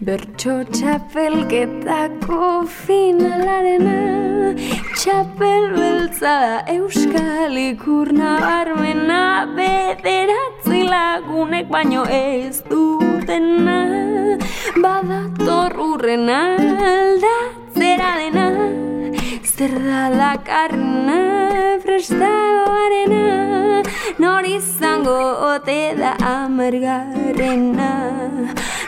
Bertxo txapelketako finalarena Txapel beltza euskal ikurna barmena Bederatzi lagunek baino ez dutena. Badator urrena aldatzera dena Zer da lakarna prestagoarena. Nor izango ote da amargarrena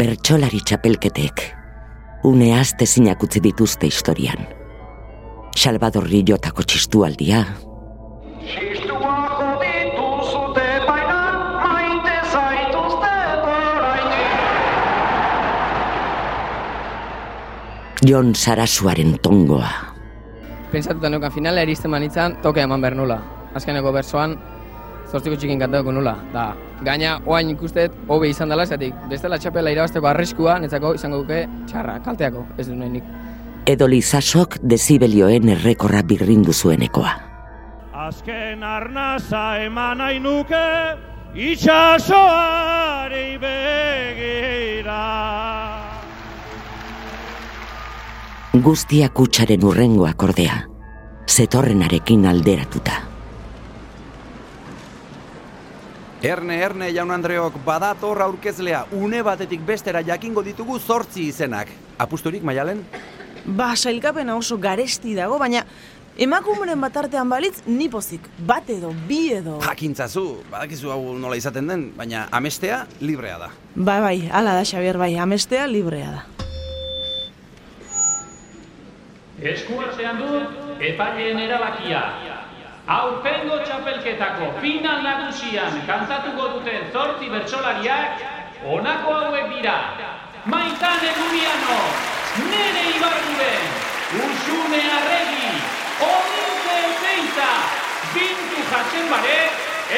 bertsolari txapelketek, une azte utzi dituzte historian. Salvador Rillotako txistualdia. Txistua joditu zute baina maite zaituzte orain. Jon Sarasuaren tongoa. Pensatuta neukan finalea erizten manitzan, toke eman behar nula. Azkeneko bersoan, zortziko txikin kantatuko nula. Da, gaina, oain ikustet, hobe izan dela, esatik, bestela txapela irabazteko arriskua, netzako izango duke txarra, kalteako, ez du nahi nik. Edo Lizasok dezibelioen errekorra birrindu zuenekoa. Azken arnaza eman nahi nuke itxasoarei begira. Guztia kutsaren urrengoak ordea, zetorrenarekin alderatuta. Erne, erne, jaun Andreok, badator aurkezlea, une batetik bestera jakingo ditugu zortzi izenak. Apusturik, maialen? Ba, sailkapena oso garesti dago, baina emakumeren bat artean balitz, ni pozik. Bat edo, bi edo. Jakintzazu, badakizu hau nola izaten den, baina amestea librea da. Bai, bai, ala da, Xabier, bai, amestea librea da. Eskuartean dut epaileen erabakia. Aurtengo txapelketako final nagusian kantatuko duten zortzi bertsolariak honako hauek dira. Maitane Guriano, Nere Ibarguren, Usune Arregi, Olinte Ezeita, Bintu Jatzenbare,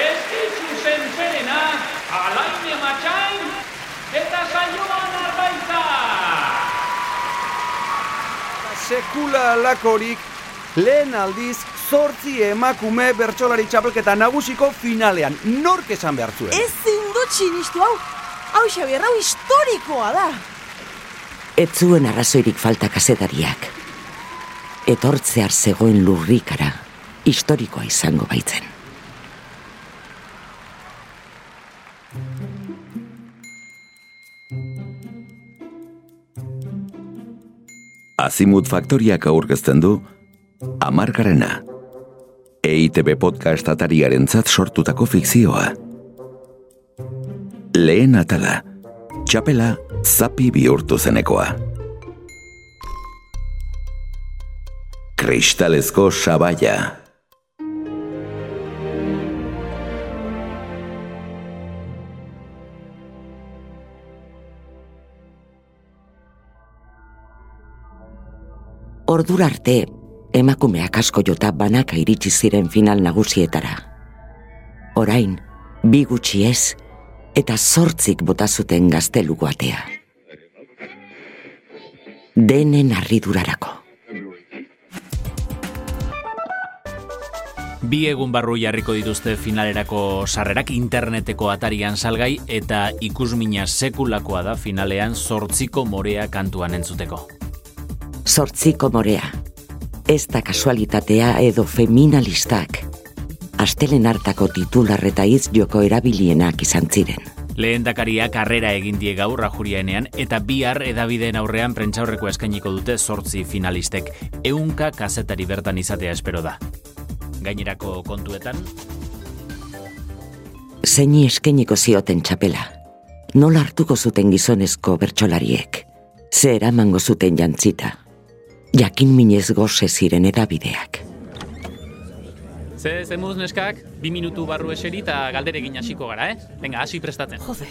Eskitzu Zentzerena, Alaine Matxain, eta Saioan Arbaitza. Sekula lakorik, lehen aldiz zortzi emakume bertsolari txapelketa nagusiko finalean. Nork esan behar zuen? Ezin dut sinistu hau, hau Xabier, hau historikoa da. Ez zuen arrazoirik falta kazetariak. Etortzear zegoen lurrikara, historikoa izango baitzen. Azimut Faktoriak aurkezten du Amargarena EITB podcast atariaren zat sortutako fikzioa. Lehen atala Txapela zapi bihurtu zenekoa. Kristalezko sabaia. Ordura arte, emakumeak asko jota banaka iritsi ziren final nagusietara. Orain, bi gutxi ez, eta zortzik bota zuten gazteluko atea. Denen arridurarako. Bi egun barru jarriko dituzte finalerako sarrerak interneteko atarian salgai eta ikusmina sekulakoa da finalean zortziko morea kantuan entzuteko. Zortziko morea. Ez da kasualitatea edo feminalistak. Astelen hartako titular eta hitz joko erabilienak izan ziren. Lehen dakaria karrera egin die gaur rajuriaenean eta bihar edabideen aurrean prentxaurreko eskainiko dute zortzi finalistek. Eunka kazetari bertan izatea espero da. Gainerako kontuetan, Zeini eskeniko zioten txapela. Nola hartuko zuten gizonezko bertsolariek. Ze eramango zuten jantzita. Jakin minez goze ziren edabideak. Ze, ze muz neskak, bi minutu barru eseri eta galderekin hasiko gara, eh? Venga, hasi prestatzen. Joder,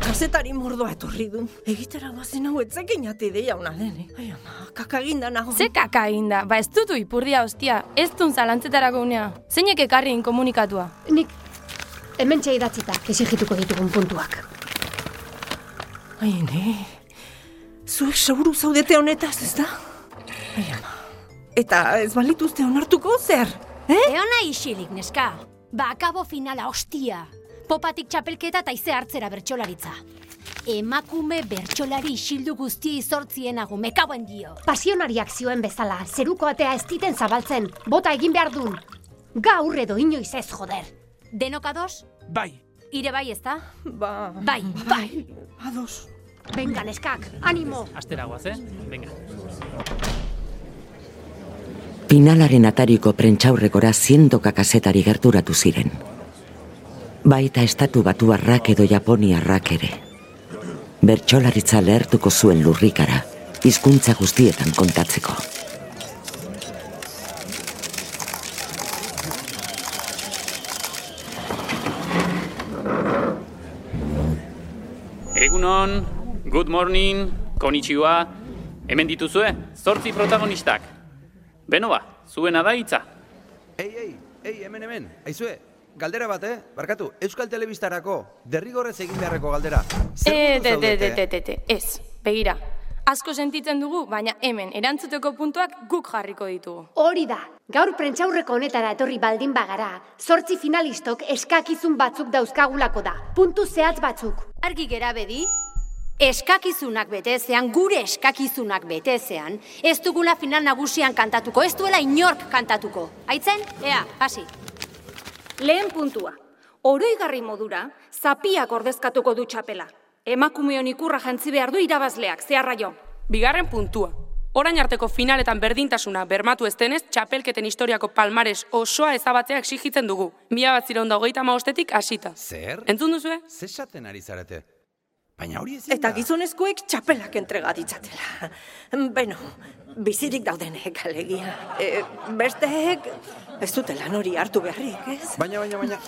kazetari mordoa etorri du. Egitera guazen hau etzekin ate ideia ona den, eh? Ai, ama, kakaginda nago. Ze kaka eginda, ba ez dutu ipurdia hostia, ez dun zalantzetarako unea. Zeinek ekarri inkomunikatua. Nik hemen idatzita esigituko ditugun puntuak. Ai, ne, zuek seguru zaudete honetaz, ez da? Eta ez balituzte onartuko zer? Eh? Eona isilik, neska. Ba, akabo finala, ostia. Popatik txapelketa eta ize hartzera bertxolaritza. Emakume bertxolari isildu guzti izortzienago, mekaboen dio. Pasionariak zioen bezala, zeruko atea ez diten zabaltzen, bota egin behar dun. Gaur edo inoiz ez joder. Denok ados? Bai. Ire bai, ez da? Ba... Bai, bai. Ados. Venga, neskak, animo. Astera guaz, eh? Venga. Finalaren atariko prentxaurrekora zientoka kazetari gerturatu ziren. Baita estatu batuarrak edo japoniarrak ere. Bertxolaritza lehertuko zuen lurrikara, hizkuntza guztietan kontatzeko. Egunon, good morning, konnichiwa, hemen dituzue, zortzi protagonistak. Beno ba, zuena da hitza. Ei, ei, ei, hemen, hemen, aizue, galdera bat, eh? Barkatu, Euskal Telebistarako, derrigorrez egin beharreko galdera. Zer E, te, zaudete? te, te, te, ez, begira. Asko sentitzen dugu, baina hemen erantzuteko puntuak guk jarriko ditugu. Hori da, gaur prentxaurreko honetara etorri baldin bagara, zortzi finalistok eskakizun batzuk dauzkagulako da, puntu zehatz batzuk. Argi gera bedi, eskakizunak betezean, gure eskakizunak betezean, ez dugula final nagusian kantatuko, ez duela inork kantatuko. Aitzen, ea, hasi. Lehen puntua. Oroigarri modura, zapiak ordezkatuko du txapela. Emakumeon ikurra jantzi behar du irabazleak, zeharra jo. Bigarren puntua. Orain arteko finaletan berdintasuna bermatu ez denez, txapelketen historiako palmares osoa ezabatzea exigitzen dugu. Mila bat ziron da hogeita maostetik hasita. Zer? Entzun duzue? Ze esaten ari zarete? Baina hori ezin Eta gizonezkoek txapelak entrega ditzatela. Beno, bizirik daudenek alegia. E, besteek ez dute lan hori hartu beharrik, ez? Baina, baina, baina,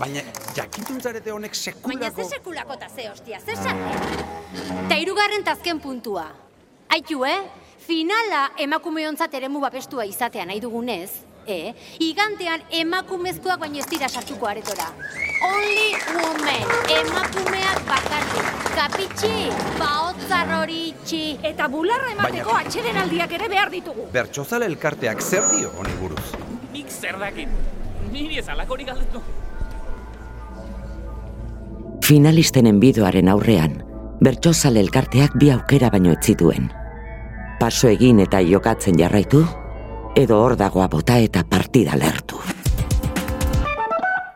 baina, jakitun zarete honek Baina sekulako... ze sekulako eta ze hostia, ze? Ta hirugarren tazken puntua. Aitu, eh? Finala emakumeontzat eremu babestua izatea nahi dugunez, eh? Igantean emakumezkoak baino ez dira sartuko aretora. Only women, emakumeak bakarrik. Kapitxi, baotzar hori itxi. Eta bularra emateko Baina- atxedenaldiak ere behar ditugu. Bertxozale elkarteak zer dio honi buruz? Nik zer dakit. Niri ez alakorik galdetu. Finalistenen bidoaren aurrean, bertsozale elkarteak bi aukera baino ez zituen. Paso egin eta jokatzen jarraitu, edo hor dagoa bota eta partida lertu.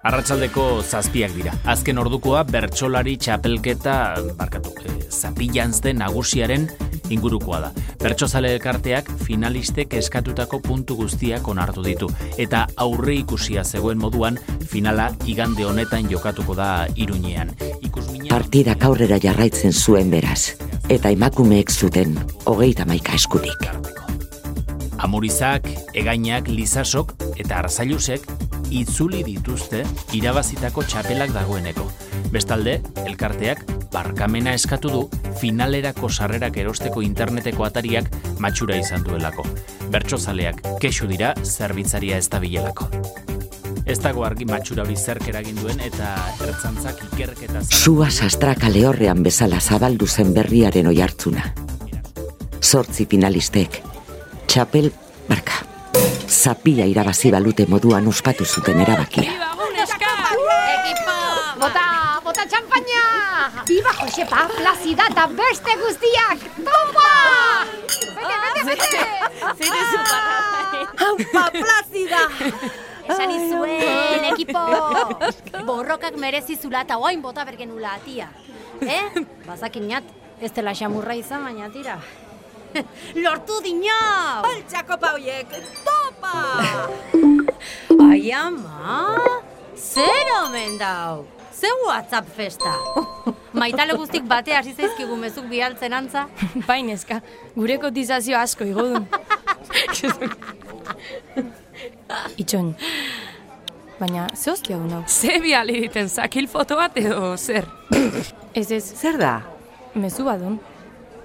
Arratsaldeko zazpiak dira. Azken ordukoa bertsolari txapelketa, barkatu, e, zapilanzte nagusiaren ingurukoa da. Bertsozale elkarteak finalistek eskatutako puntu guztiak onartu ditu. Eta aurre ikusia zegoen moduan, finala igande honetan jokatuko da iruñean. Partidak aurrera jarraitzen zuen beraz, eta emakumeek zuten hogeita maika eskurik. Amurizak, egainak, lizasok eta arzailusek itzuli dituzte irabazitako txapelak dagoeneko. Bestalde, elkarteak barkamena eskatu du finalerako sarrerak erosteko interneteko atariak matxura izan duelako. Bertsozaleak kexu dira zerbitzaria ez da bilelako. Ez dago argi matxura hori zerk duen eta ertzantzak ikerketa Sua sastraka lehorrean bezala zabaldu zen berriaren oihartzuna. Zortzi finalistek, txapel, barka, zapia irabazi balute moduan ospatu zuten erabakia. Bota, bota txampaina! Biba Josepa, plazida eta beste guztiak! Toma! Bete, bete, bete! Zire Haupa, plazida! Esan izuen, ekipo! Borrokak merezizula eta oain bota bergenula atia. Eh? Bazakin jat, ez dela xamurra izan, baina tira. Lortu dinau! Altxako pauiek, topa! Ai ama, zer omen dau? Ze WhatsApp festa? Maitale guztik bate hasi zaizkigu mezuk bialtzen antza? Bainezka, gure kotizazio asko igo du. Itxon, Baina, ze hostia du nau? Ze biali diten zakil foto bat edo zer? Ez ez. Zer da? Mezu badun.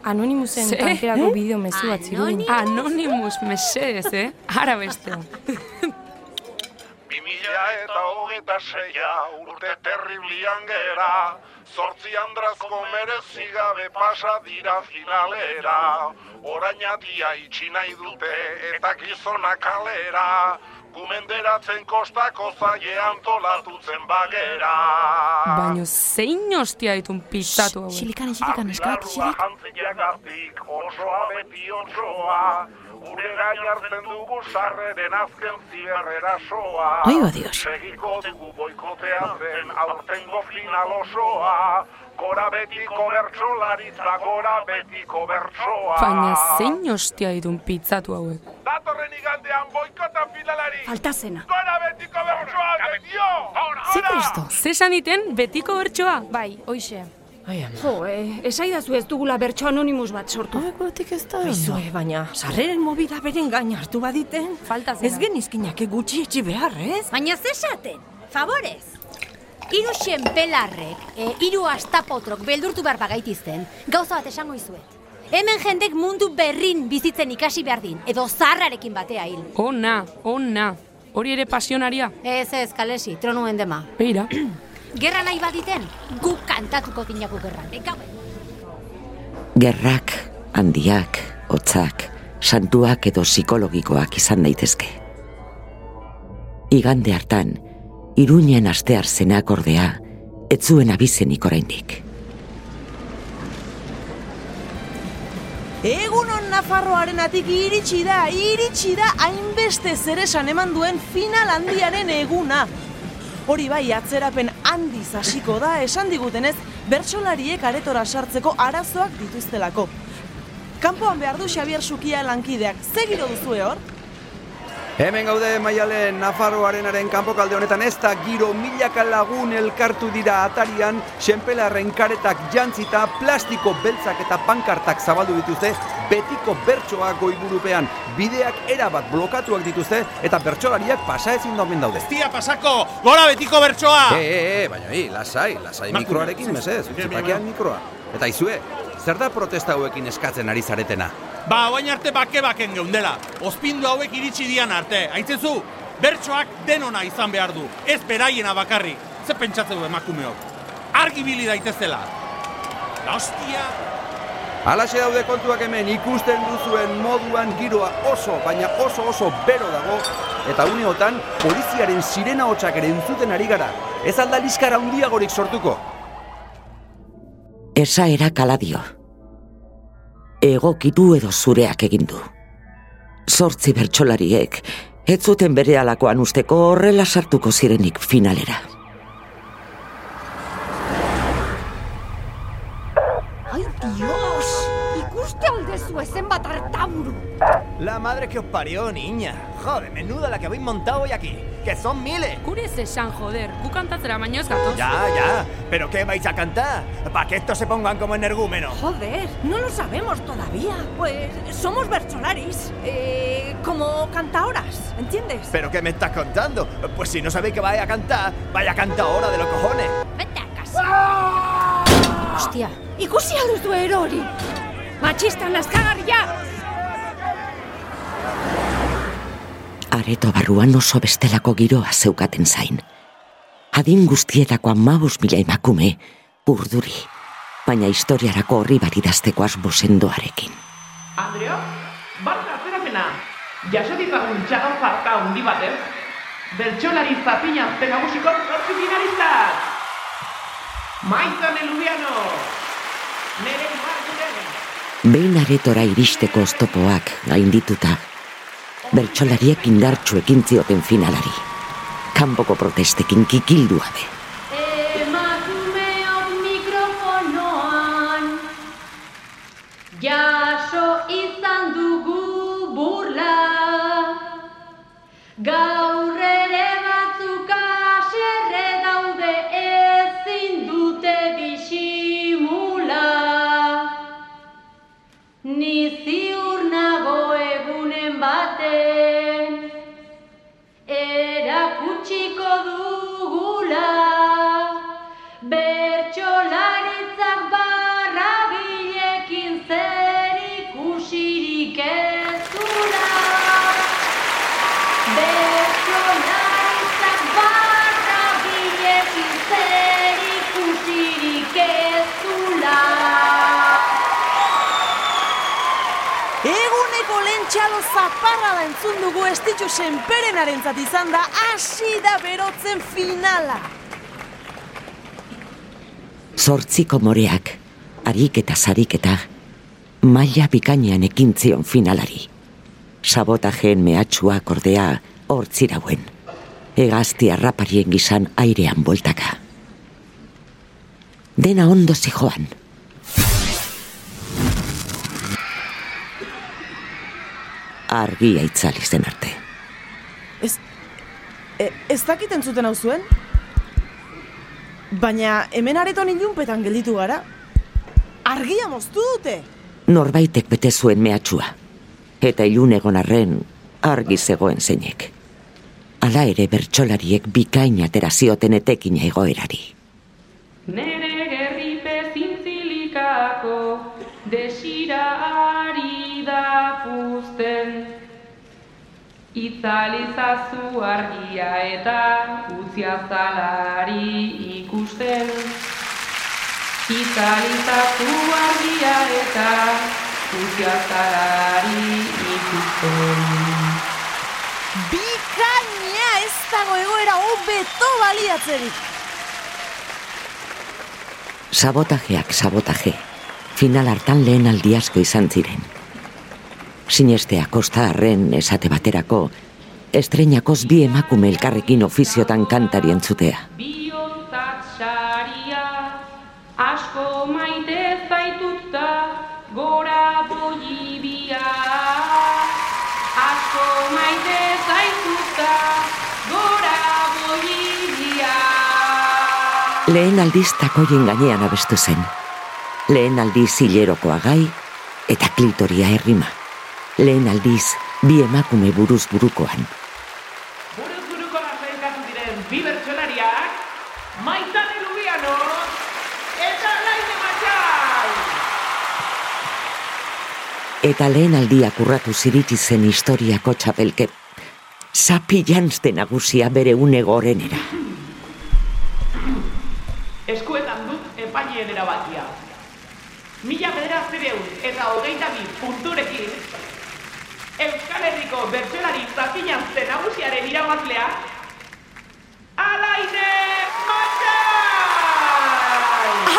Anonimusen Ze? tankerako Eh? bideo mezu bat zirudin. Anonimus, mesedez, eh? Ara beste. Mila eta hogeta seia urte terriblian gera Zortzi andrazko merezi gabe pasa dira finalera Orainatia itxi nahi dute eta gizona kalera Gumenderatzen kostako zaie antolatutzen bagera Baina zein hostia ditun pizzatu hau. Xilikan, xilikan, eskat, xilik. Jantziagatik osoa beti otsoa Urera jartzen dugu sarreren azken ziberrera soa Ai, ba, Dios. Segiko dugu boikoteatzen aurtengo final osoa Gora betiko bertsolaritza, gora betiko bertsoa Baina zein hostia ditun pizzatu hauek. Datorren igandean boikota finalari Falta zena. Gora betiko bertsoa, betio! Ze presto? Ze saniten betiko bertsoa? Bai, hoixe. Ai, ama. Jo, eh, esaidazu ez dugula bertso anonimus bat sortu. Hauek ez da. Aizue, baina, sarreren mobida beren gain hartu baditen. Falta zena. Ez genizkinak gutxi etxi behar, ez? Baina ze esaten, favorez. Hiru xenpelarrek, e, hiru astapotrok beldurtu behar bagaitizten, gauza bat esango izuet. Hemen jendek mundu berrin bizitzen ikasi behar din, edo zarrarekin batea hil. Ona, ona. Hori ere pasionaria. Ez ez, kalesi, tronuen dema. Beira. Gerra nahi baditen, guk kantatuko dinako gerran. Gerrak, handiak, hotzak, santuak edo psikologikoak izan daitezke. Igande hartan, Iruñen astear zenak ordea, ez zuen abizenik oraindik. Egunon Nafarroaren atik iritsi da, iritsi da hainbeste zeresan eman duen final handiaren eguna. Hori bai, atzerapen handiz hasiko da, esan digutenez, bertsolariek aretora sartzeko arazoak dituztelako. Kanpoan behar du Xabier Sukia lankideak, ze giro duzue hor? Hemen gaude maialen Nafarro arenaren kanpokalde honetan ez da giro milaka lagun elkartu dira atarian, senpelarren karetak jantzita, plastiko beltzak eta pankartak zabaldu dituzte, betiko bertsoak goiburupean, bideak erabat blokatuak dituzte eta bertsolariak pasa ezin daumen daude. Tia pasako, gora betiko bertsoa! E, e, e, baina hi, lasai, lasai mikroarekin mesez, utzipakean mikroa. Eta izue, zer da protesta hauekin eskatzen ari zaretena? Ba, oain arte bake-baken geundela. Ospindu hauek iritsi dian arte. Aitzezu, bertsoak denona izan behar du. Ez beraiena bakarrik. Ze pentsatzen du emakumeok? Argi bili daitezela. La hostia! Alaxe daude kontuak hemen ikusten duzuen moduan giroa oso, baina oso oso bero dago, eta uneotan poliziaren sirena hotxak ere entzuten ari gara. Ez alda liskara handiagorik sortuko. Esa era kaladio. Egokitu edo zureak egin du. Zortzi bertsolariek, ez zuten bere alakoan usteko horrela sartuko zirenik finalera. Ai, Dios! Ezen bat artaburu. La madre que os parió, niña. Joder, menuda la que habéis montado hoy aquí. Que son miles. Gure ez esan, joder. Gu kantatzera baino ez gatoz. Ya, ya. ¿Pero qué vais a cantar? Para que estos se pongan como energúmenos. Joder, no lo sabemos todavía. Pues somos bercholaris, eh, como cantaoras, ¿entiendes? ¿Pero qué me estás contando? Pues si no sabéis que vais a cantar, vaya a cantar ahora de los cojones. Hostia, Ikusi alduzu erori! Matxista nazkagarria! Areto barruan oso bestelako giroa zeukaten zain. Adin guztietako amabos mila emakume, urduri, baina historiarako horri baridazteko asbo sendoarekin. Andrea, barka atzerapena. Jaso ditzagun txagan farta hundi batez. Bertxolari zapina azte nagusiko zortzi finalistak! Maizan Elubiano! Nere Marturen! Behin aretora iristeko oztopoak gaindituta, bertsolariek indartsu ekin zioten finalari. Kanpoko protestekin kikildua be. Emakumeok mikrofonoan Jaso izan dugu burla Gaur txalo zaparra da entzun dugu estitxu senperen izan da, hasi da berotzen finala. Zortziko moreak, harik eta zarik eta, maila bikainean ekintzion finalari. Sabotajeen mehatxuak ordea hortzirauen. Egazti harraparien gizan airean boltaka. Dena ondo zijoan. Argia itzali zen arte. Ez, e, ez dakiten zuten hau zuen? Baina hemen areton ilunpetan gelditu gara. Argia moztu dute! Norbaitek bete zuen mehatxua. Eta ilun egon arren argi zegoen zeinek. Hala ere bertsolariek bikain atera zioten etekin egoerari. Nere ari da puzten Itzalizazu argia eta utzia zalari ikusten Itzalizazu argia eta utzia zalari ikusten Bikaina ez dago egoera hobeto baliatzerik. Sabotajeak sabotaje. Final hartan lehen aldi asko izan ziren. Sinestea kosta arren esate baterako, estreinakoz bi emakume elkarrekin ofiziotan kantari entzutea. Biontzat saria, asko maite zaitut da, gora bolibia. Asko maite zaitut da, gora bolibia. Lehen aldiz takoien gainean abestu zen. Lehen aldiz hilerokoa gai eta klitoria errima. Lehen aldiz bi emakume buruz burukoan. Buruz buruko lasaikatu diren bi bertsolariak, Maitane Lubiano eta Laine Matxai! Eta lehen aldiak urratu ziritsi zen historiako txapelke. Zapi janzte nagusia bere une gorenera. Eskuetan dut epaileen erabakia. Mila bederatzireun eta hogeita bi punturekin, Euskal Herriko bertsolari zapiñazte nagusiaren irabazlea, Alaine Matxai!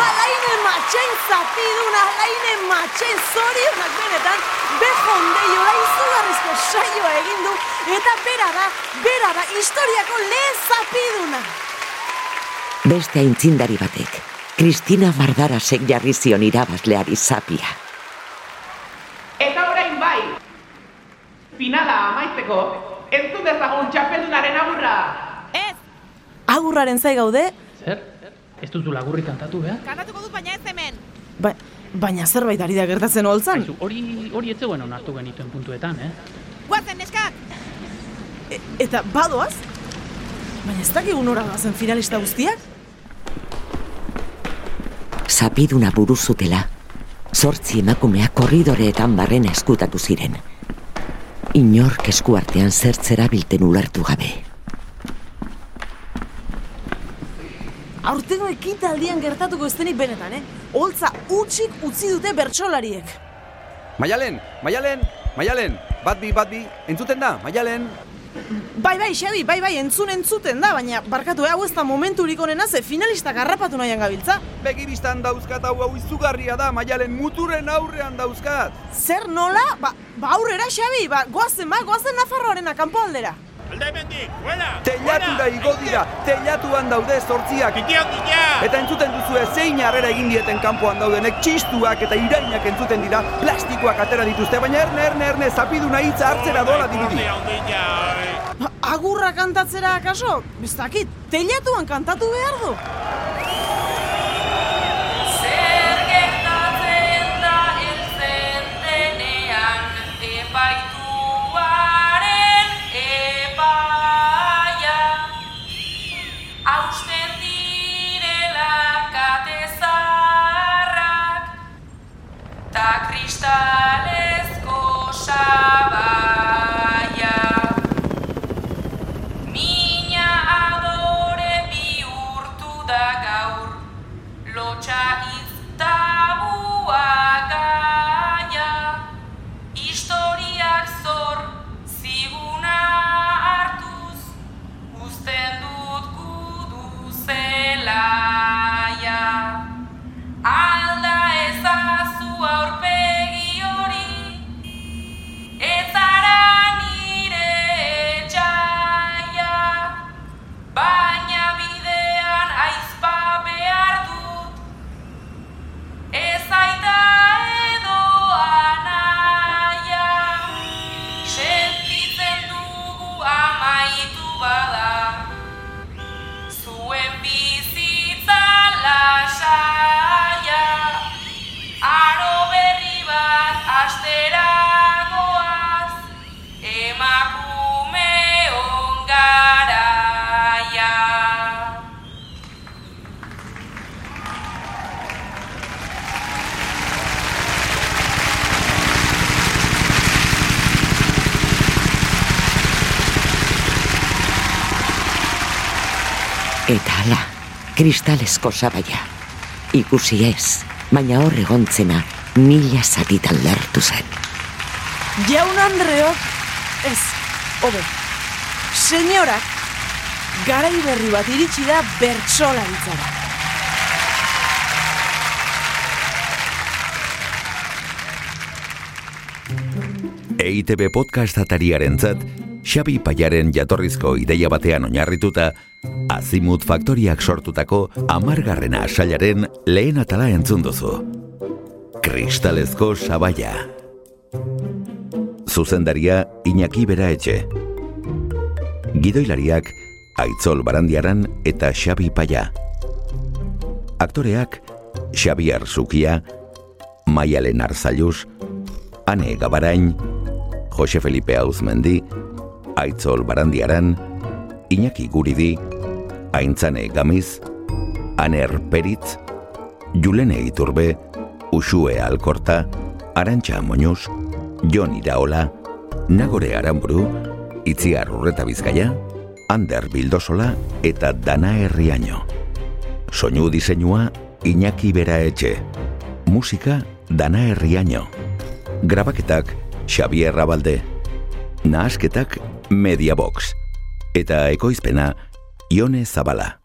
Alaine matxen zapidun, alaine matxen zorionak benetan, bejonde jola izugarrizko saioa egin du, eta bera da, bera da, historiako lehen zapiduna. Beste aintzindari batek, Kristina Bardarasek jarri zion irabazleari zapia. Eta orain bai, finala amaitzeko, entzun dezagun txapeldunaren agurra! Agurraren zai gaude, Zer? Ez duzu lagurri kantatu, behar? Kantatuko dut baina ez hemen. Ba, baina zerbait ari da gertatzen holtzan. Hori hori ez zegoen onartu genituen puntuetan, eh? Guazen, neskak! E, eta badoaz? Baina ez dakigu nora doazen finalista guztiak? Zapiduna buruzutela, zortzi emakumeak korridoreetan barrena eskutatu ziren. Inork eskuartean zertzera bilten ulertu gabe. Aurtengo ekitaldian gertatuko ez denik benetan, eh? Holtza utxik utzi dute bertsolariek. Maialen, Maialen, Maialen, bat bi, bat bi, entzuten da, Maialen. Bai, bai, Xabi, bai, bai, entzun entzuten da, baina barkatu, eh, hau ez da momenturik onena ze finalistak harrapatu nahian gabiltza. Begi biztan dauzkat hau hau izugarria da, Maialen, muturen aurrean dauzkat. Zer nola? Ba, ba aurrera, Xabi, ba, goazen, ba, goazen Nafarroaren kanpo aldera. Alde hemendik, buena! Teilatura igo dira, teilatuan daude zortziak. Eta entzuten duzue zein harrera egin dieten kanpoan daudenek txistuak eta irainak entzuten dira, plastikoak atera dituzte, baina erne, erne, erne, zapiduna hitza hartzera dola dirudi. Ba, agurra kantatzera akaso? Bestakit, teilatuan kantatu behar du. Da gaur lotxa kristalesko sabaia. Ikusi ez, baina hor egontzena mila zatitan lertu zen. Jaun Andreok, ez, hobe, senyorak, garai berri bat iritsi da bertsolaritzara. EITB podcast atariaren zat, Xabi Paiaren jatorrizko ideia batean oinarrituta, Azimut Faktoriak sortutako amargarrena asailaren lehen atala entzun duzu. Kristalezko sabaia. Zuzendaria Iñaki Bera Etxe. Gidoilariak Aitzol Barandiaran eta Xabi Paia. Aktoreak Xabiar Zukia, Maialen Arzaluz, Ane Gabarain, Jose Felipe Auzmendi, Aitzol Barandiaran, Iñaki Guridi, Aintzane Gamiz, Aner Peritz, Julene Iturbe, Usue Alkorta, Arantxa Moñuz, Jon Iraola, Nagore Aramburu, Itziar Urreta Bizkaia, Ander Bildosola eta Dana Herriaino. Soinu diseinua Iñaki Bera Etxe. Musika Dana Herriaino. Grabaketak Xavier Rabalde. Nahasketak Mediabox. Eta ekoizpena Ione Zabala.